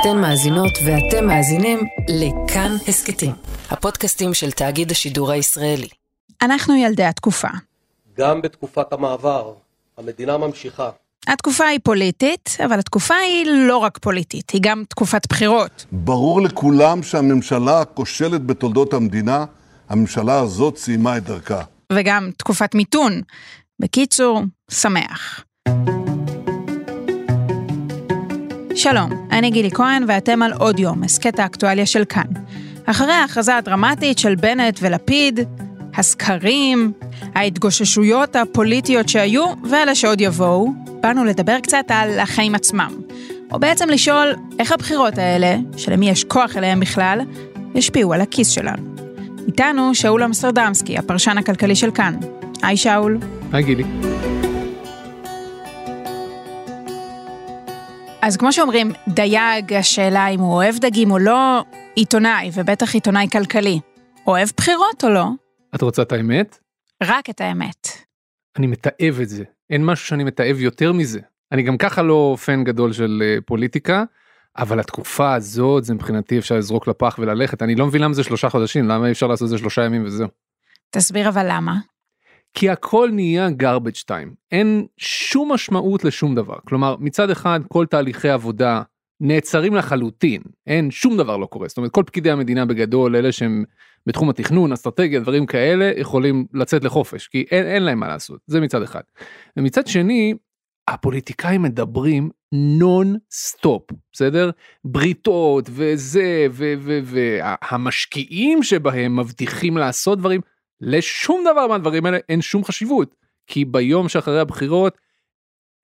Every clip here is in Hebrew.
אתן מאזינות ואתם מאזינים לכאן הסכתים, הפודקאסטים של תאגיד השידור הישראלי. אנחנו ילדי התקופה. גם בתקופת המעבר, המדינה ממשיכה. התקופה היא פוליטית, אבל התקופה היא לא רק פוליטית, היא גם תקופת בחירות. ברור לכולם שהממשלה הכושלת בתולדות המדינה, הממשלה הזאת סיימה את דרכה. וגם תקופת מיתון. בקיצור, שמח. שלום, אני גילי כהן ואתם על עוד יום, הסכת האקטואליה של כאן. אחרי ההכרזה הדרמטית של בנט ולפיד, הסקרים, ההתגוששויות הפוליטיות שהיו ואלה שעוד יבואו, באנו לדבר קצת על החיים עצמם. או בעצם לשאול איך הבחירות האלה, שלמי יש כוח אליהם בכלל, ישפיעו על הכיס שלנו. איתנו שאול אמסטרדמסקי, הפרשן הכלכלי של כאן. היי שאול. היי גילי. אז כמו שאומרים, דייג, השאלה אם הוא אוהב דגים או לא, עיתונאי, ובטח עיתונאי כלכלי. אוהב בחירות או לא? את רוצה את האמת? רק את האמת. אני מתעב את זה. אין משהו שאני מתעב יותר מזה. אני גם ככה לא פן גדול של uh, פוליטיקה, אבל התקופה הזאת זה מבחינתי אפשר לזרוק לפח וללכת. אני לא מבין למה זה שלושה חודשים, למה אי אפשר לעשות את זה שלושה ימים וזהו. תסביר אבל למה. כי הכל נהיה garbage time. אין שום משמעות לשום דבר. כלומר, מצד אחד כל תהליכי עבודה נעצרים לחלוטין, אין שום דבר לא קורה. זאת אומרת, כל פקידי המדינה בגדול, אלה שהם בתחום התכנון, אסטרטגיה, דברים כאלה, יכולים לצאת לחופש, כי אין, אין להם מה לעשות, זה מצד אחד. ומצד שני, הפוליטיקאים מדברים נון סטופ, בסדר? בריתות וזה, והמשקיעים שבהם מבטיחים לעשות דברים, לשום דבר מהדברים האלה אין שום חשיבות, כי ביום שאחרי הבחירות,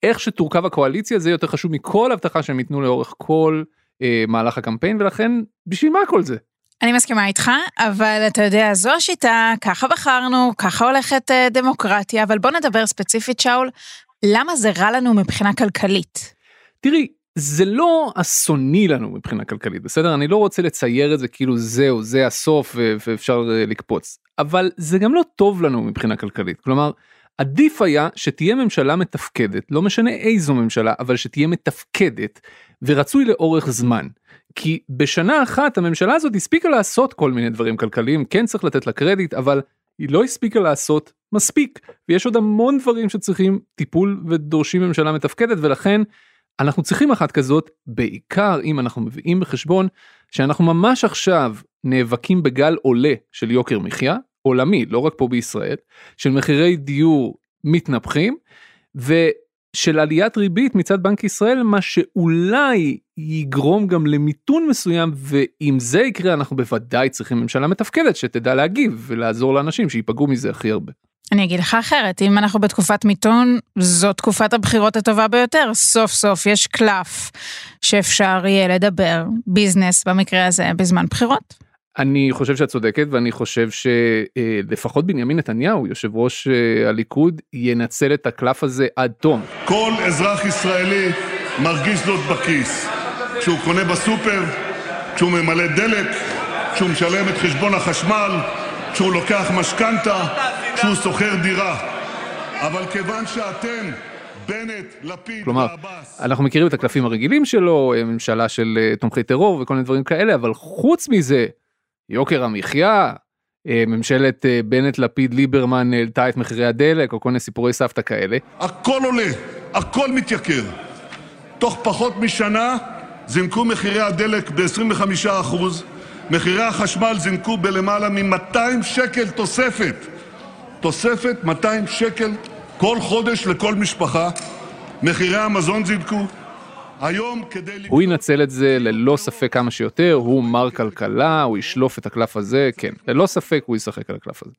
איך שתורכב הקואליציה זה יותר חשוב מכל הבטחה שהם ייתנו לאורך כל אה, מהלך הקמפיין, ולכן בשביל מה כל זה? אני מסכימה איתך, אבל אתה יודע, זו השיטה, ככה בחרנו, ככה הולכת אה, דמוקרטיה, אבל בוא נדבר ספציפית, שאול, למה זה רע לנו מבחינה כלכלית? תראי, זה לא אסוני לנו מבחינה כלכלית, בסדר? אני לא רוצה לצייר את זה כאילו זהו, זה הסוף ואפשר אה, לקפוץ. אבל זה גם לא טוב לנו מבחינה כלכלית. כלומר, עדיף היה שתהיה ממשלה מתפקדת, לא משנה איזו ממשלה, אבל שתהיה מתפקדת, ורצוי לאורך זמן. כי בשנה אחת הממשלה הזאת הספיקה לעשות כל מיני דברים כלכליים, כן צריך לתת לה קרדיט, אבל היא לא הספיקה לעשות מספיק, ויש עוד המון דברים שצריכים טיפול ודורשים ממשלה מתפקדת, ולכן אנחנו צריכים אחת כזאת, בעיקר אם אנחנו מביאים בחשבון שאנחנו ממש עכשיו נאבקים בגל עולה של יוקר מחיה, עולמי, לא רק פה בישראל, של מחירי דיור מתנפחים, ושל עליית ריבית מצד בנק ישראל, מה שאולי יגרום גם למיתון מסוים, ואם זה יקרה אנחנו בוודאי צריכים ממשלה מתפקדת שתדע להגיב ולעזור לאנשים שיפגעו מזה הכי הרבה. אני אגיד לך אחרת, אם אנחנו בתקופת מיתון, זו תקופת הבחירות הטובה ביותר. סוף סוף יש קלף שאפשר יהיה לדבר ביזנס במקרה הזה בזמן בחירות. אני חושב שאת צודקת ואני חושב שלפחות בנימין נתניהו יושב ראש אה, הליכוד ינצל את הקלף הזה עד תום. כל אזרח ישראלי מרגיש זאת בכיס. כשהוא קונה בסופר, כשהוא ממלא דלק, כשהוא משלם את חשבון החשמל, כשהוא לוקח משכנתה, כשהוא שוכר דירה. אבל כיוון שאתם בנט, לפיד כלומר, ועבאס... אנחנו מכירים את הקלפים הרגילים שלו, אה, ממשלה של אה, תומכי טרור וכל מיני דברים כאלה, אבל חוץ מזה, יוקר המחיה, אה, ממשלת בנט, לפיד, ליברמן העלתה את מחירי הדלק, או כל מיני סיפורי סבתא כאלה. הכל עולה, הכל מתייקר. תוך פחות משנה זינקו מחירי הדלק ב-25%, מחירי החשמל זינקו בלמעלה מ-200 שקל תוספת. תוספת 200 שקל כל חודש לכל משפחה. מחירי המזון זינקו. היום כדי... הוא ינצל את זה ללא ספק כמה שיותר, הוא מר כלכלה, הוא ישלוף את הקלף הזה, כן, ללא ספק הוא ישחק על הקלף הזה.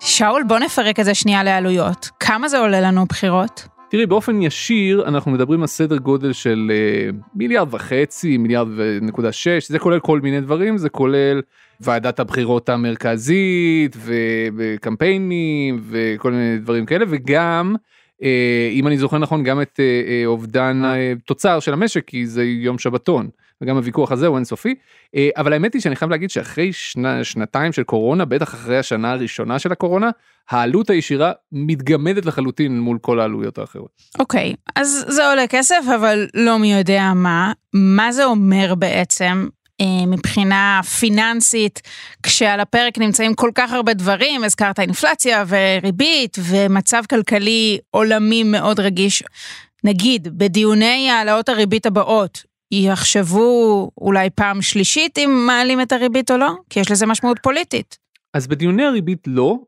שאול, בוא נפרק את זה שנייה לעלויות. כמה זה עולה לנו בחירות? תראי, באופן ישיר אנחנו מדברים על סדר גודל של uh, מיליארד וחצי, מיליארד ונקודה שש, זה כולל כל מיני דברים, זה כולל ועדת הבחירות המרכזית וקמפיינים וכל מיני דברים כאלה, וגם, uh, אם אני זוכר נכון, גם את uh, אובדן התוצר של המשק, כי זה יום שבתון. וגם הוויכוח הזה הוא אינסופי. אה, אבל האמת היא שאני חייב להגיד שאחרי שנה, שנתיים של קורונה, בטח אחרי השנה הראשונה של הקורונה, העלות הישירה מתגמדת לחלוטין מול כל העלויות האחרות. אוקיי, okay, אז זה עולה כסף, אבל לא מי יודע מה. מה זה אומר בעצם אה, מבחינה פיננסית, כשעל הפרק נמצאים כל כך הרבה דברים, הזכרת אינפלציה וריבית ומצב כלכלי עולמי מאוד רגיש. נגיד, בדיוני העלאות הריבית הבאות, יחשבו אולי פעם שלישית אם מעלים את הריבית או לא? כי יש לזה משמעות פוליטית. אז בדיוני הריבית לא,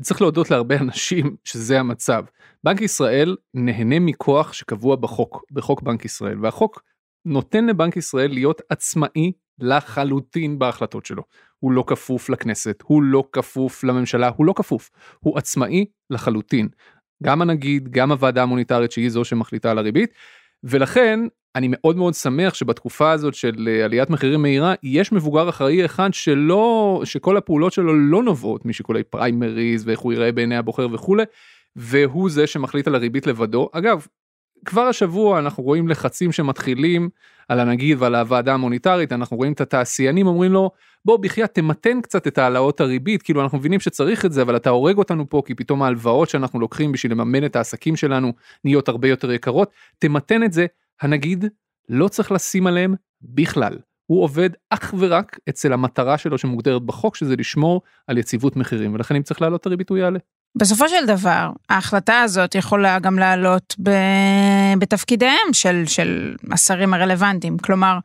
וצריך להודות להרבה אנשים שזה המצב. בנק ישראל נהנה מכוח שקבוע בחוק, בחוק בנק ישראל, והחוק נותן לבנק ישראל להיות עצמאי לחלוטין בהחלטות שלו. הוא לא כפוף לכנסת, הוא לא כפוף לממשלה, הוא לא כפוף, הוא עצמאי לחלוטין. גם הנגיד, גם הוועדה המוניטרית שהיא זו שמחליטה על הריבית, ולכן אני מאוד מאוד שמח שבתקופה הזאת של אה, עליית מחירים מהירה יש מבוגר אחראי אחד שלא שכל הפעולות שלו לא נובעות משיקולי פריימריז ואיך הוא יראה בעיני הבוחר וכולי והוא זה שמחליט על הריבית לבדו. אגב כבר השבוע אנחנו רואים לחצים שמתחילים על הנגיד ועל הוועדה המוניטרית, אנחנו רואים את התעשיינים אומרים לו, בוא בחייאת תמתן קצת את העלאות הריבית, כאילו אנחנו מבינים שצריך את זה, אבל אתה הורג אותנו פה כי פתאום ההלוואות שאנחנו לוקחים בשביל לממן את העסקים שלנו נהיות הרבה יותר יקרות, תמתן את זה, הנגיד לא צריך לשים עליהם בכלל. הוא עובד אך ורק אצל המטרה שלו שמוגדרת בחוק שזה לשמור על יציבות מחירים ולכן אם צריך להעלות את הריבית הוא יעלה. בסופו של דבר, ההחלטה הזאת יכולה גם לעלות ב... בתפקידיהם של, של השרים הרלוונטיים. כלומר,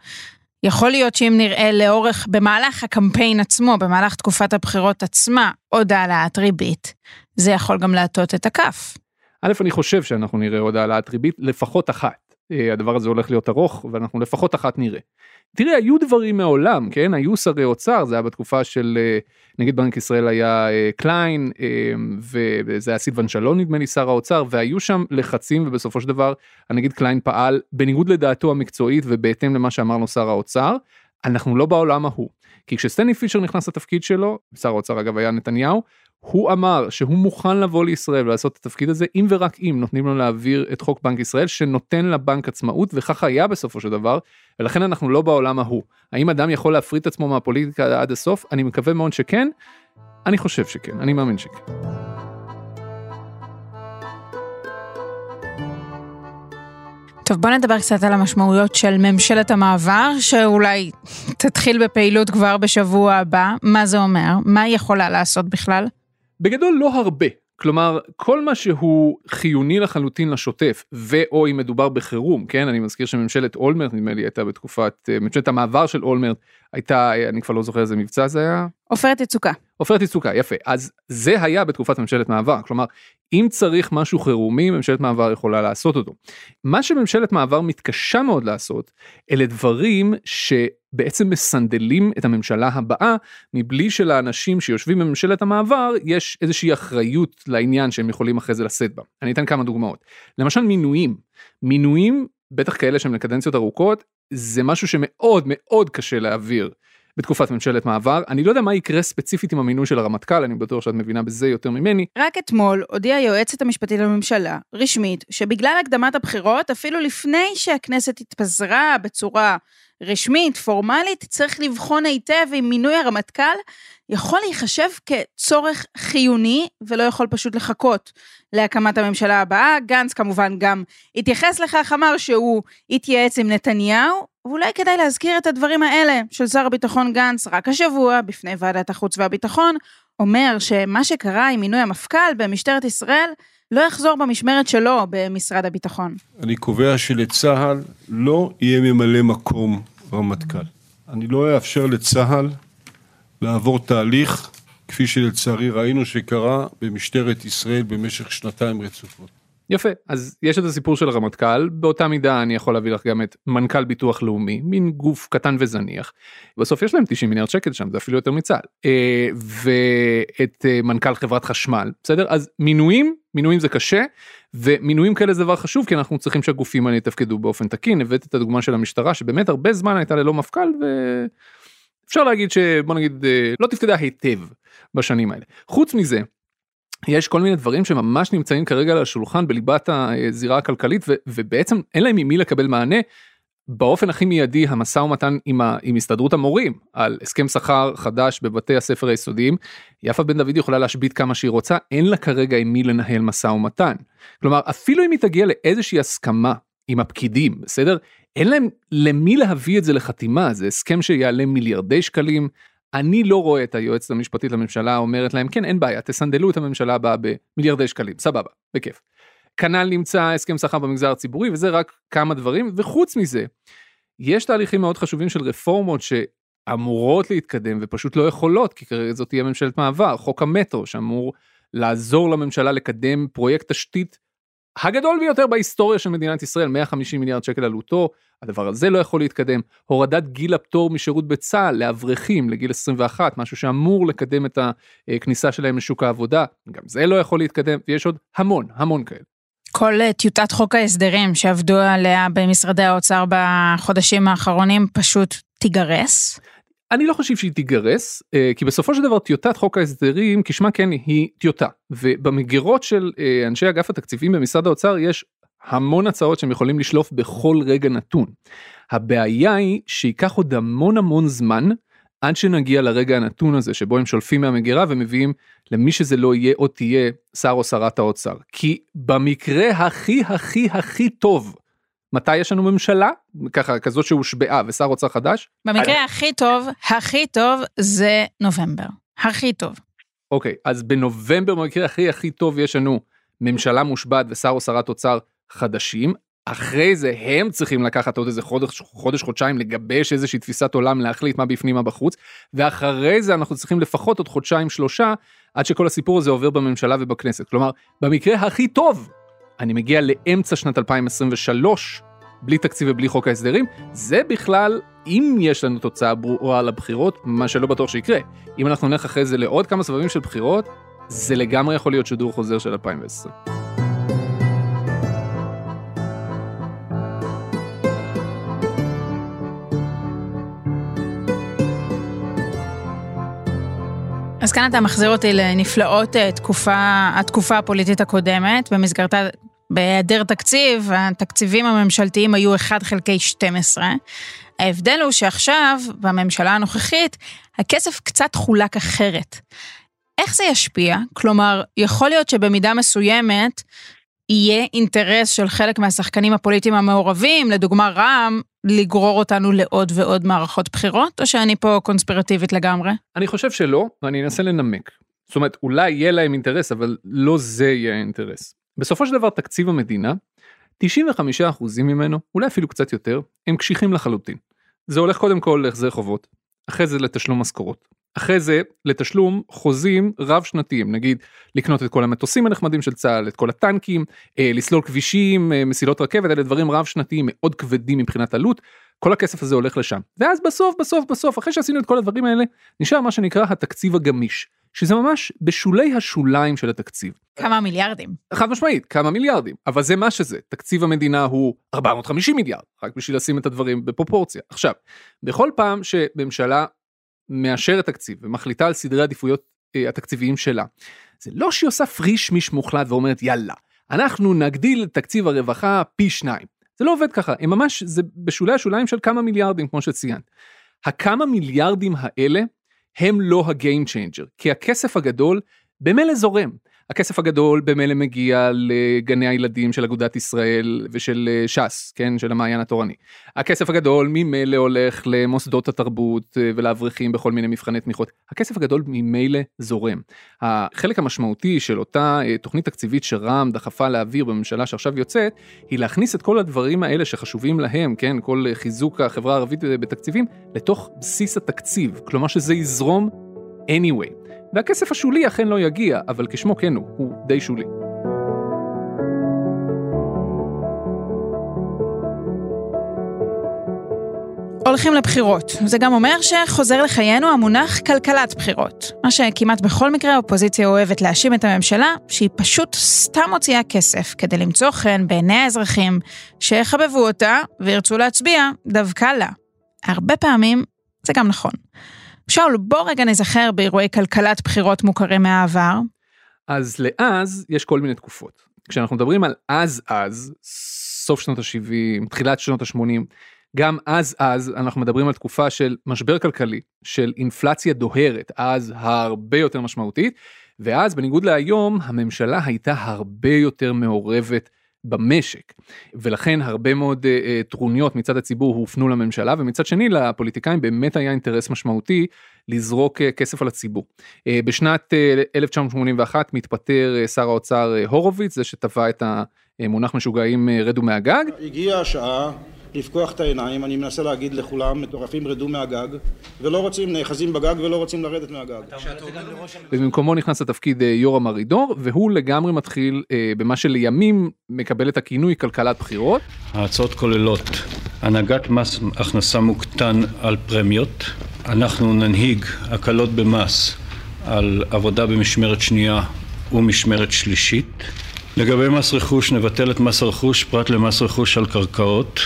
יכול להיות שאם נראה לאורך, במהלך הקמפיין עצמו, במהלך תקופת הבחירות עצמה, עוד העלאת ריבית, זה יכול גם להטות את הכף. א', אני חושב שאנחנו נראה עוד העלאת ריבית, לפחות אחת. אה, הדבר הזה הולך להיות ארוך ואנחנו לפחות אחת נראה. תראה היו דברים מעולם כן היו שרי אוצר זה היה בתקופה של אה, נגיד בנק ישראל היה אה, קליין וזה היה סילבן שלום נדמה לי שר האוצר והיו שם לחצים ובסופו של דבר הנגיד קליין פעל בניגוד לדעתו המקצועית ובהתאם למה שאמר לו שר האוצר אנחנו לא בעולם ההוא כי כשסטני פישר נכנס לתפקיד שלו שר האוצר אגב היה נתניהו הוא אמר שהוא מוכן לבוא לישראל ולעשות את התפקיד הזה אם ורק אם נותנים לו להעביר את חוק בנק ישראל שנותן לבנק עצמאות וכך היה בסופו של דבר ולכן אנחנו לא בעולם ההוא. האם אדם יכול להפריט את עצמו מהפוליטיקה עד הסוף? אני מקווה מאוד שכן. אני חושב שכן, אני מאמין שכן. טוב, בוא נדבר קצת על המשמעויות של ממשלת המעבר, שאולי תתחיל בפעילות כבר בשבוע הבא. מה זה אומר? מה היא יכולה לעשות בכלל? בגדול לא הרבה. כלומר כל מה שהוא חיוני לחלוטין לשוטף ואו אם מדובר בחירום כן אני מזכיר שממשלת אולמרט נדמה לי הייתה בתקופת אה, ממשלת המעבר של אולמרט הייתה אה, אני כבר לא זוכר איזה מבצע זה היה. עופרת יצוקה. עופרת יצוקה יפה אז זה היה בתקופת ממשלת מעבר כלומר אם צריך משהו חירומי ממשלת מעבר יכולה לעשות אותו. מה שממשלת מעבר מתקשה מאוד לעשות אלה דברים שבעצם מסנדלים את הממשלה הבאה מבלי שלאנשים שיושבים בממשלת המעבר יש איזושהי אחריות לעניין שהם יכולים אחרי זה לשאת בה. אני אתן כמה דוגמאות. למשל מינויים. מינויים בטח כאלה שהם לקדנציות ארוכות זה משהו שמאוד מאוד קשה להעביר בתקופת ממשלת מעבר. אני לא יודע מה יקרה ספציפית עם המינוי של הרמטכ"ל, אני בטוח שאת מבינה בזה יותר ממני. רק אתמול הודיעה היועצת המשפטית לממשלה, רשמית, שבגלל הקדמת הבחירות, אפילו לפני שהכנסת התפזרה בצורה רשמית, פורמלית, צריך לבחון היטב אם מינוי הרמטכ"ל יכול להיחשב כצורך חיוני ולא יכול פשוט לחכות להקמת הממשלה הבאה. גנץ כמובן גם התייחס לכך, אמר שהוא התייעץ עם נתניהו, ואולי כדאי להזכיר את הדברים האלה של שר הביטחון גנץ רק השבוע בפני ועדת החוץ והביטחון, אומר שמה שקרה עם מינוי המפכ"ל במשטרת ישראל לא יחזור במשמרת שלו במשרד הביטחון. אני קובע שלצה"ל לא יהיה ממלא מקום רמטכ"ל. אני לא אאפשר לצה"ל לעבור תהליך כפי שלצערי ראינו שקרה במשטרת ישראל במשך שנתיים רצופות. יפה אז יש את הסיפור של הרמטכ"ל באותה מידה אני יכול להביא לך גם את מנכ"ל ביטוח לאומי מין גוף קטן וזניח. בסוף יש להם 90 מיליארד שקל שם זה אפילו יותר מצה"ל. אה, ואת אה, מנכ"ל חברת חשמל בסדר? אז מינויים מינויים זה קשה ומינויים כאלה זה דבר חשוב כי אנחנו צריכים שהגופים האלה יתפקדו באופן תקין. הבאת את הדוגמה של המשטרה שבאמת הרבה זמן הייתה ללא מפכ"ל ואפשר להגיד שבוא נגיד אה, לא תפקדה היטב בשנים האלה. חוץ מזה. יש כל מיני דברים שממש נמצאים כרגע על השולחן בליבת הזירה הכלכלית ו- ובעצם אין להם ממי לקבל מענה. באופן הכי מיידי המשא ומתן עם, ה, עם הסתדרות המורים על הסכם שכר חדש בבתי הספר היסודיים, יפה בן דוד יכולה להשבית כמה שהיא רוצה, אין לה כרגע עם מי לנהל משא ומתן. כלומר, אפילו אם היא תגיע לאיזושהי הסכמה עם הפקידים, בסדר? אין להם למי להביא את זה לחתימה, זה הסכם שיעלה מיליארדי שקלים. אני לא רואה את היועצת המשפטית לממשלה אומרת להם, כן, אין בעיה, תסנדלו את הממשלה הבאה במיליארדי שקלים, סבבה, בכיף. כנ"ל נמצא הסכם שכר במגזר הציבורי וזה רק כמה דברים וחוץ מזה יש תהליכים מאוד חשובים של רפורמות שאמורות להתקדם ופשוט לא יכולות כי כרגע זאת תהיה ממשלת מעבר חוק המטרו שאמור לעזור לממשלה לקדם פרויקט תשתית הגדול ביותר בהיסטוריה של מדינת ישראל 150 מיליארד שקל עלותו הדבר הזה לא יכול להתקדם הורדת גיל הפטור משירות בצה"ל לאברכים לגיל 21 משהו שאמור לקדם את הכניסה שלהם לשוק העבודה גם זה לא יכול להתקדם ויש עוד המון המון כאלה. כל אה, טיוטת חוק ההסדרים שעבדו עליה במשרדי האוצר בחודשים האחרונים פשוט תיגרס? אני לא חושב שהיא תיגרס, אה, כי בסופו של דבר טיוטת חוק ההסדרים, כשמה כן היא טיוטה, ובמגירות של אה, אנשי אגף התקציבים במשרד האוצר יש המון הצעות שהם יכולים לשלוף בכל רגע נתון. הבעיה היא שייקח עוד המון המון זמן עד שנגיע לרגע הנתון הזה שבו הם שולפים מהמגירה ומביאים למי שזה לא יהיה או תהיה שר או שרת האוצר. כי במקרה הכי הכי הכי טוב, מתי יש לנו ממשלה? ככה כזאת שהושבעה ושר אוצר חדש? במקרה אני... הכי טוב, הכי טוב זה נובמבר. הכי טוב. אוקיי, אז בנובמבר במקרה הכי הכי טוב יש לנו ממשלה מושבעת ושר או שרת אוצר חדשים, אחרי זה הם צריכים לקחת עוד איזה חודש חודש חודשיים לגבש איזושהי תפיסת עולם להחליט מה בפנים מה בחוץ ואחרי זה אנחנו צריכים לפחות עוד חודשיים שלושה עד שכל הסיפור הזה עובר בממשלה ובכנסת כלומר במקרה הכי טוב אני מגיע לאמצע שנת 2023 בלי תקציב ובלי חוק ההסדרים זה בכלל אם יש לנו תוצאה ברורה לבחירות מה שלא בטוח שיקרה אם אנחנו נלך אחרי זה לעוד כמה סבבים של בחירות זה לגמרי יכול להיות שידור חוזר של 2020. אז כאן אתה מחזיר אותי לנפלאות אה, תקופה, התקופה הפוליטית הקודמת, במסגרתה, בהיעדר תקציב, התקציבים הממשלתיים היו 1 חלקי 12. ההבדל הוא שעכשיו, בממשלה הנוכחית, הכסף קצת חולק אחרת. איך זה ישפיע? כלומר, יכול להיות שבמידה מסוימת יהיה אינטרס של חלק מהשחקנים הפוליטיים המעורבים, לדוגמה רע"מ, לגרור אותנו לעוד ועוד מערכות בחירות, או שאני פה קונספירטיבית לגמרי? אני חושב שלא, ואני אנסה לנמק. זאת אומרת, אולי יהיה להם אינטרס, אבל לא זה יהיה האינטרס. בסופו של דבר, תקציב המדינה, 95% ממנו, אולי אפילו קצת יותר, הם קשיחים לחלוטין. זה הולך קודם כל להחזר חובות, אחרי זה לתשלום משכורות, אחרי זה לתשלום חוזים רב שנתיים נגיד לקנות את כל המטוסים הנחמדים של צה"ל את כל הטנקים אה, לסלול כבישים אה, מסילות רכבת אלה דברים רב שנתיים מאוד כבדים מבחינת עלות כל הכסף הזה הולך לשם ואז בסוף בסוף בסוף אחרי שעשינו את כל הדברים האלה נשאר מה שנקרא התקציב הגמיש שזה ממש בשולי השוליים של התקציב. כמה מיליארדים. חד משמעית כמה מיליארדים אבל זה מה שזה תקציב המדינה הוא 450 מיליארד רק בשביל לשים את הדברים בפרופורציה עכשיו בכל פעם שממשלה מאשרת תקציב ומחליטה על סדרי עדיפויות אה, התקציביים שלה, זה לא שהיא עושה פריש מיש מוחלט ואומרת יאללה, אנחנו נגדיל את תקציב הרווחה פי שניים. זה לא עובד ככה, הם ממש, זה בשולי השוליים של כמה מיליארדים כמו שציינת. הכמה מיליארדים האלה הם לא ה game changer, כי הכסף הגדול במילא זורם. הכסף הגדול במילא מגיע לגני הילדים של אגודת ישראל ושל אה, ש"ס, כן, של המעיין התורני. הכסף הגדול ממילא הולך למוסדות התרבות אה, ולאברכים בכל מיני מבחני תמיכות. הכסף הגדול ממילא זורם. החלק המשמעותי של אותה אה, תוכנית תקציבית שרע"מ דחפה להעביר בממשלה שעכשיו יוצאת, היא להכניס את כל הדברים האלה שחשובים להם, כן, כל חיזוק החברה הערבית בתקציבים, לתוך בסיס התקציב. כלומר שזה יזרום anyway. והכסף השולי אכן לא יגיע, אבל כשמו כן הוא, הוא די שולי. הולכים לבחירות. זה גם אומר שחוזר לחיינו המונח כלכלת בחירות. מה שכמעט בכל מקרה האופוזיציה אוהבת להאשים את הממשלה, שהיא פשוט סתם מוציאה כסף כדי למצוא חן בעיני האזרחים, שיחבבו אותה וירצו להצביע דווקא לה. הרבה פעמים זה גם נכון. שאול, בוא רגע נזכר באירועי כלכלת בחירות מוכרים מהעבר. אז לאז יש כל מיני תקופות. כשאנחנו מדברים על אז אז, סוף שנות ה-70, תחילת שנות ה-80, גם אז אז אנחנו מדברים על תקופה של משבר כלכלי, של אינפלציה דוהרת, אז הרבה יותר משמעותית, ואז בניגוד להיום, הממשלה הייתה הרבה יותר מעורבת במשק, ולכן הרבה מאוד uh, טרוניות מצד הציבור הופנו לממשלה, ומצד שני לפוליטיקאים באמת היה אינטרס משמעותי לזרוק uh, כסף על הציבור. Uh, בשנת uh, 1981 מתפטר uh, שר האוצר uh, הורוביץ, זה שטבע את המונח משוגעים uh, רדו מהגג. הגיעה השעה לפקוח את העיניים, אני מנסה להגיד לכולם, מטורפים רדו מהגג, ולא רוצים, נאחזים בגג ולא רוצים לרדת מהגג. ובמקומו נכנס לתפקיד אה, יורם ארידור, והוא לגמרי מתחיל אה, במה שלימים מקבל את הכינוי כלכלת בחירות. ההצעות כוללות הנהגת מס הכנסה מוקטן על פרמיות, אנחנו ננהיג הקלות במס על עבודה במשמרת שנייה ומשמרת שלישית. לגבי מס רכוש נבטל את מס הרכוש פרט למס רכוש על קרקעות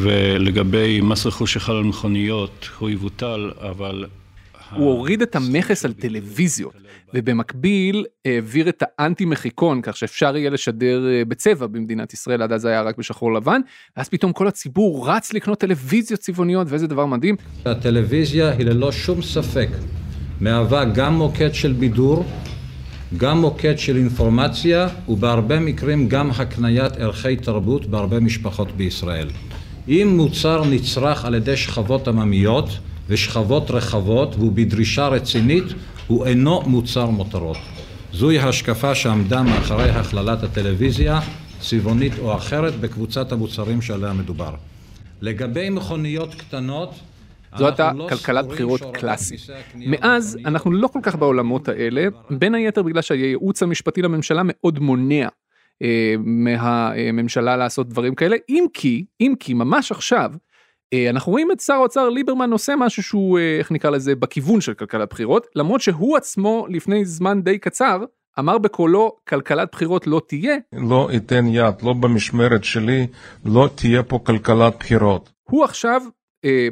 ולגבי מס רכוש שחל על מכוניות הוא יבוטל אבל הוא הוריד את המכס על טלוויזיות ובמקביל העביר את האנטי מחיקון כך שאפשר יהיה לשדר אה, בצבע במדינת ישראל עד אז היה רק בשחור לבן אז פתאום כל הציבור רץ לקנות טלוויזיות צבעוניות ואיזה דבר מדהים. הטלוויזיה היא ללא שום ספק מהווה גם מוקד של בידור גם מוקד של אינפורמציה ובהרבה מקרים גם הקניית ערכי תרבות בהרבה משפחות בישראל. אם מוצר נצרך על ידי שכבות עממיות ושכבות רחבות והוא בדרישה רצינית, הוא אינו מוצר מותרות. זוהי השקפה שעמדה מאחורי הכללת הטלוויזיה, צבעונית או אחרת, בקבוצת המוצרים שעליה מדובר. לגבי מכוניות קטנות, זו הייתה לא כלכלת בחירות קלאסית. מאז אנחנו לא כל כך בעולמות האלה, בין היתר בגלל שהייעוץ המשפטי לממשלה מאוד מונע מהממשלה לעשות דברים כאלה, אם כי, אם כי ממש עכשיו, אה, אנחנו רואים את שר האוצר ליברמן עושה משהו שהוא, אה, איך נקרא לזה, בכיוון של כלכלת בחירות, למרות שהוא עצמו לפני זמן די קצר, אמר בקולו כלכלת בחירות לא תהיה. לא אתן יד, לא במשמרת שלי, לא תהיה פה כלכלת בחירות. הוא עכשיו,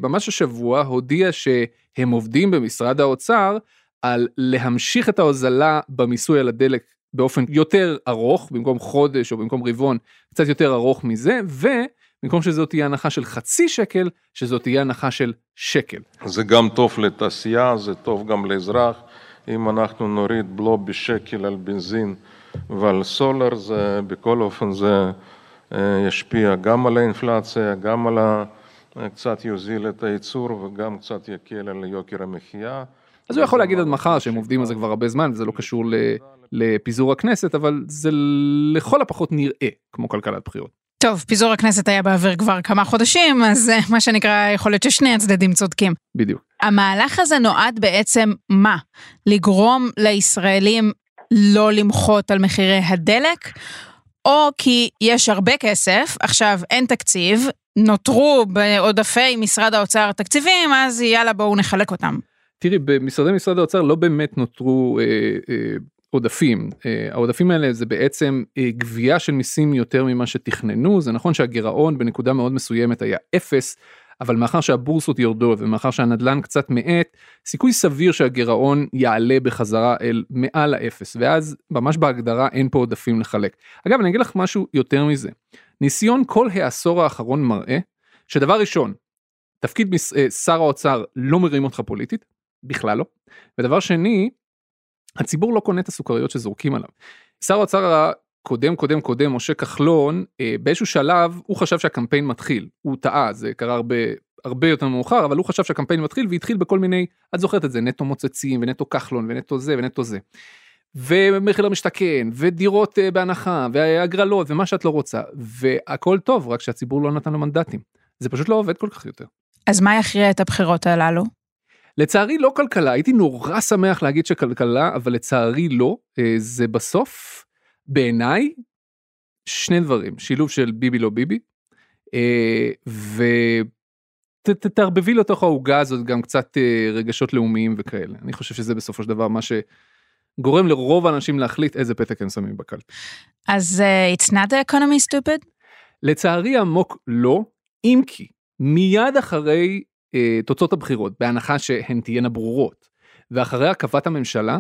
ממש השבוע, הודיע שהם עובדים במשרד האוצר על להמשיך את ההוזלה במיסוי על הדלק באופן יותר ארוך, במקום חודש או במקום רבעון, קצת יותר ארוך מזה, ובמקום שזאת תהיה הנחה של חצי שקל, שזאת תהיה הנחה של שקל. זה גם טוב לתעשייה, זה טוב גם לאזרח. אם אנחנו נוריד בלו בשקל על בנזין ועל סולר, זה בכל אופן זה אה, ישפיע גם על האינפלציה, גם על ה... קצת יוזיל את הייצור וגם קצת יקל על יוקר המחיה. אז הוא יכול להגיד עד מחר שהם עובדים על זה כבר הרבה זמן וזה לא קשור לפיזור הכנסת, אבל זה לכל הפחות נראה כמו כלכלת בחירות. טוב, פיזור הכנסת היה באוויר כבר כמה חודשים, אז אה, מה שנקרא, יכול להיות ששני הצדדים צודקים. בדיוק. המהלך הזה נועד בעצם מה? לגרום לישראלים לא למחות על מחירי הדלק, או כי יש הרבה כסף, עכשיו אין תקציב, נותרו בעודפי משרד האוצר תקציבים, אז יאללה בואו נחלק אותם. תראי, במשרדי משרד האוצר לא באמת נותרו אה, אה, עודפים. אה, העודפים האלה זה בעצם אה, גבייה של מיסים יותר ממה שתכננו, זה נכון שהגירעון בנקודה מאוד מסוימת היה אפס, אבל מאחר שהבורסות יורדות ומאחר שהנדלן קצת מאט, סיכוי סביר שהגירעון יעלה בחזרה אל מעל האפס, ואז ממש בהגדרה אין פה עודפים לחלק. אגב, אני אגיד לך משהו יותר מזה. ניסיון כל העשור האחרון מראה שדבר ראשון, תפקיד אה, שר האוצר לא מרים אותך פוליטית, בכלל לא. ודבר שני, הציבור לא קונה את הסוכריות שזורקים עליו. שר האוצר הקודם קודם קודם משה כחלון אה, באיזשהו שלב הוא חשב שהקמפיין מתחיל הוא טעה זה קרה הרבה הרבה יותר מאוחר אבל הוא חשב שהקמפיין מתחיל והתחיל בכל מיני את זוכרת את זה נטו מוצצים ונטו כחלון ונטו זה ונטו זה. ומחיר למשתכן ודירות אה, בהנחה והגרלות ומה שאת לא רוצה והכל טוב רק שהציבור לא נתן לו מנדטים זה פשוט לא עובד כל כך יותר. אז מה יכריע את הבחירות הללו? לצערי לא כלכלה, הייתי נורא שמח להגיד שכלכלה, אבל לצערי לא. אה, זה בסוף, בעיניי, שני דברים, שילוב של ביבי לא ביבי, אה, ותערבבי לתוך העוגה הזאת גם קצת אה, רגשות לאומיים וכאלה. אני חושב שזה בסופו של דבר מה שגורם לרוב האנשים להחליט איזה פתק הם שמים בקלפי. אז uh, it's not the economy stupid? לצערי עמוק לא, אם כי מיד אחרי תוצאות הבחירות, בהנחה שהן תהיינה ברורות, ואחרי הרכבת הממשלה,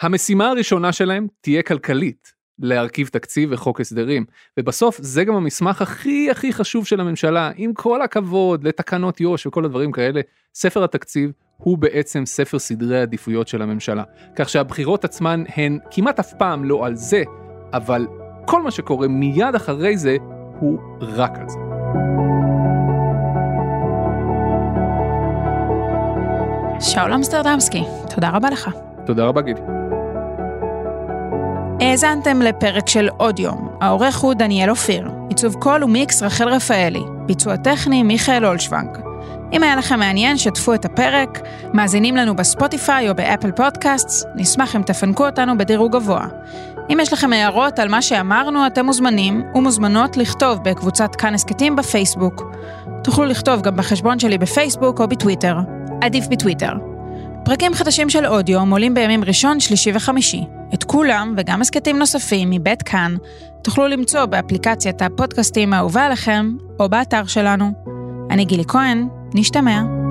המשימה הראשונה שלהם תהיה כלכלית, להרכיב תקציב וחוק הסדרים. ובסוף זה גם המסמך הכי הכי חשוב של הממשלה, עם כל הכבוד לתקנות יו"ש וכל הדברים כאלה, ספר התקציב הוא בעצם ספר סדרי עדיפויות של הממשלה. כך שהבחירות עצמן הן כמעט אף פעם לא על זה, אבל כל מה שקורה מיד אחרי זה הוא רק על זה. שאול אמסטרדמסקי, תודה רבה לך. תודה רבה גידי. האזנתם לפרק של עוד יום, העורך הוא דניאל אופיר, עיצוב קול ומיקס רחל רפאלי, ביצוע טכני מיכאל אולשוונג. אם היה לכם מעניין, שתפו את הפרק, מאזינים לנו בספוטיפיי או באפל פודקאסט, נשמח אם תפנקו אותנו בדירוג גבוה. אם יש לכם הערות על מה שאמרנו, אתם מוזמנים ומוזמנות לכתוב בקבוצת כאן הסכתים בפייסבוק. תוכלו לכתוב גם בחשבון שלי בפייסבוק או בטוויטר. עדיף בטוויטר. פרקים חדשים של אודיו עולים בימים ראשון, שלישי וחמישי. את כולם, וגם הסכתים נוספים מבית כאן, תוכלו למצוא באפליקציית הפודקאסטים האהובה עליכם, או באתר שלנו. אני גילי כהן, נשתמע.